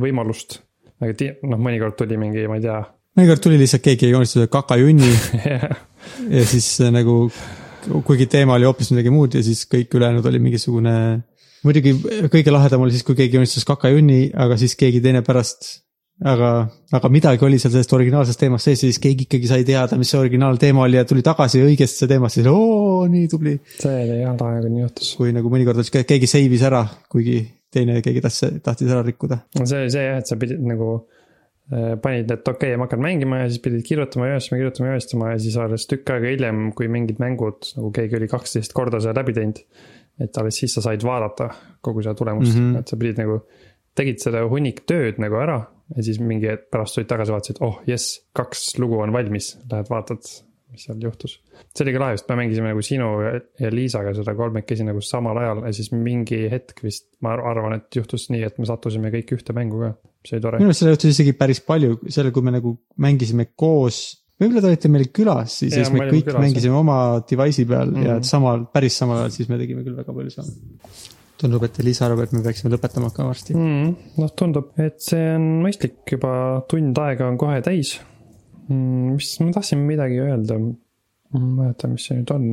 võimalust. aga ti- noh, mõnikord tuli mingi, ma ei tea
mõnikord tuli lihtsalt keegi joonistas ühe kakajunni ja siis äh, nagu, kuigi teema oli hoopis midagi muud ja siis kõik ülejäänud oli mingisugune. muidugi kõige lahedam oli siis, kui keegi joonistas kakajunni, aga siis keegi teine pärast. aga, aga midagi oli seal sellest originaalsest teemast sees ja siis keegi ikkagi sai teada, mis see originaalteema oli ja tuli tagasi õigesti teemasse, siis oo, nii tubli.
see oli jah nii juhtus.
kui nagu mõnikord sihuke, keegi save'is ära, kuigi teine keegi tahtis, tahtis ära rikkuda.
see oli see jah, et sa pidid nagu panid, et okei okay,, ma hakkan mängima ja siis pidid kirjutama, joonistama, kirjutama, joonistama ja siis alles tükk aega hiljem, kui mingid mängud nagu keegi oli kaksteist korda selle läbi teinud. et alles siis sa said vaadata kogu seda tulemust mm. -hmm. et sa pidid nagu, tegid selle hunnik tööd nagu ära ja siis mingi hetk pärast tulid tagasi, vaatasid, oh jess, kaks lugu on valmis, lähed vaatad, mis seal juhtus. see oli ka lahe, sest me mängisime nagu sinu ja- ja Liisaga seda kolmekesi nagu samal ajal ja siis mingi hetk vist, ma ar- arvan, et juhtus nii, et me sattusime kõik ühte mängu ka, see oli tore
minu. arust seda juhtus isegi päris palju, selle, kui me nagu mängisime koos. võib-olla te olite meil külas siis ja
Jaa,
siis
me
kõik
külas,
mängisime oma device'i peal mm -hmm. ja
Mhm.
samal, päris samal ajal, siis me tegime küll väga palju sama. tundub, et Liisa arvab, et me peaksime lõpetama hakkama varsti mm,.
noh, tundub, et see on mõistlik, juba tund aega on kohe täis mm,. mis, ma tahtsin midagi öelda. ma ei mäleta, mis see nüüd on.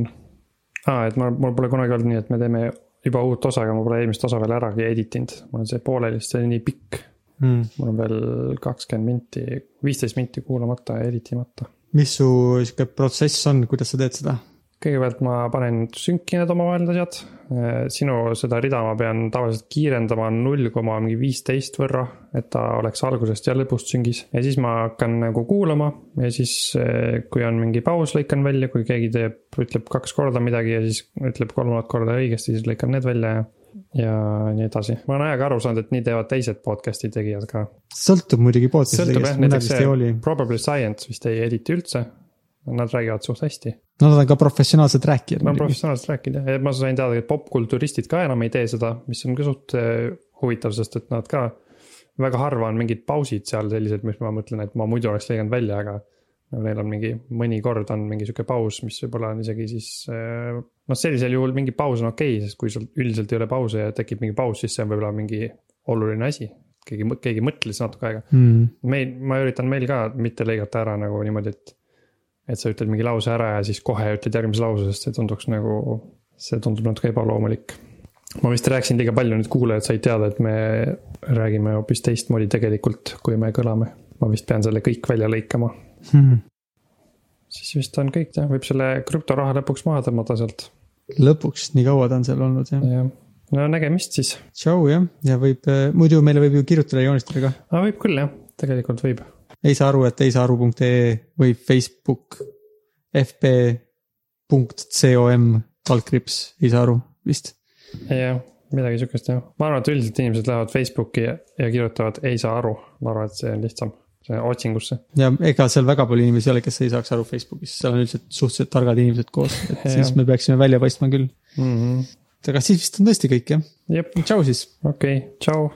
aa, et ma, mul pole kunagi olnud nii, et me teeme juba uut osa, aga ma pole eelmist osa veel äragi editinud. mul on see pooleli, sest see oli nii pikk.
Mm.
mul on veel kakskümmend minti, viisteist minti kuulamata ja editimata.
mis su sihuke protsess on, kuidas sa teed seda?
Kõigepealt ma panen sünki need omavahel need asjad. sinu seda rida ma pean tavaliselt kiirendama null koma mingi viisteist võrra, et ta oleks algusest ja lõpust süngis. ja siis ma hakkan nagu kuulama ja siis, kui on mingi paus, lõikan välja, kui keegi teeb, ütleb kaks korda midagi ja siis ütleb kolmandat korda õigesti, siis lõikan need välja ja ja nii edasi, ma olen ajaga aru saanud, et nii teevad teised podcast'i tegijad ka.
sõltub muidugi podcast'i tegijast,
näiteks
vist ei
see. Probably Science vist ei editi üldse. Nad räägivad suht hästi
Nad on ka professionaalsed rääkijad
ma olen
muidugi.
professionaalselt rääkinud jah, ma sain teada, et popkulturistid ka enam ei tee seda, mis on ka suht äh, huvitav, sest et nad ka. väga harva on mingid pausid seal sellised, mis ma mõtlen, et ma muidu oleks lõiganud välja, aga. no neil on mingi, mõnikord on mingi sihuke paus, mis võib-olla on isegi siis äh, noh, sellisel juhul mingi paus on okei okay,, sest kui sul üldiselt ei ole pause ja tekib mingi paus, siis see on võib-olla mingi oluline asi. keegi, keegi mõtles natuke aega.
Mm.
meil, ma üritan meil ka mitte lõigata ära nagu niimoodi, et. Et sa ütled mingi lause ära ja siis kohe ütled järgmise lause, sest see tunduks nagu, see tundub natuke ebaloomulik. ma vist rääkisin liiga palju, nüüd kuulajad said teada, et me räägime hoopis teistmoodi tegelikult, kui me kõlame. ma vist pean selle kõik välja lõikama
hmm..
siis vist on kõik jah, võib selle krüptoraha lõpuks maha tõmmata sealt.
lõpuks, nii kaua ta on seal olnud jah.
jah, no nägemist siis.
tšau jah, ja võib, muidu meile võib ju kirjutada ja joonistada ka.
aa, võib küll jah, tegelikult võib.
Ei saa aru, et ei saa aru.ee või Facebook fb.com kaldkriips, ei saa aru vist.
jah midagi sihukest jah, ma arvan, et üldiselt inimesed lähevad Facebooki ja, ja kirjutavad ei saa aru, ma arvan, et see on lihtsam, see otsingusse.
ja ega seal väga palju inimesi ei ole, kes ei saaks aru Facebookis, seal on üldiselt suhteliselt targad inimesed koos, et siis me peaksime välja paistma küll
mm. -hmm.
aga siis vist on tõesti kõik jah? tšau siis.
okei okay,, tšau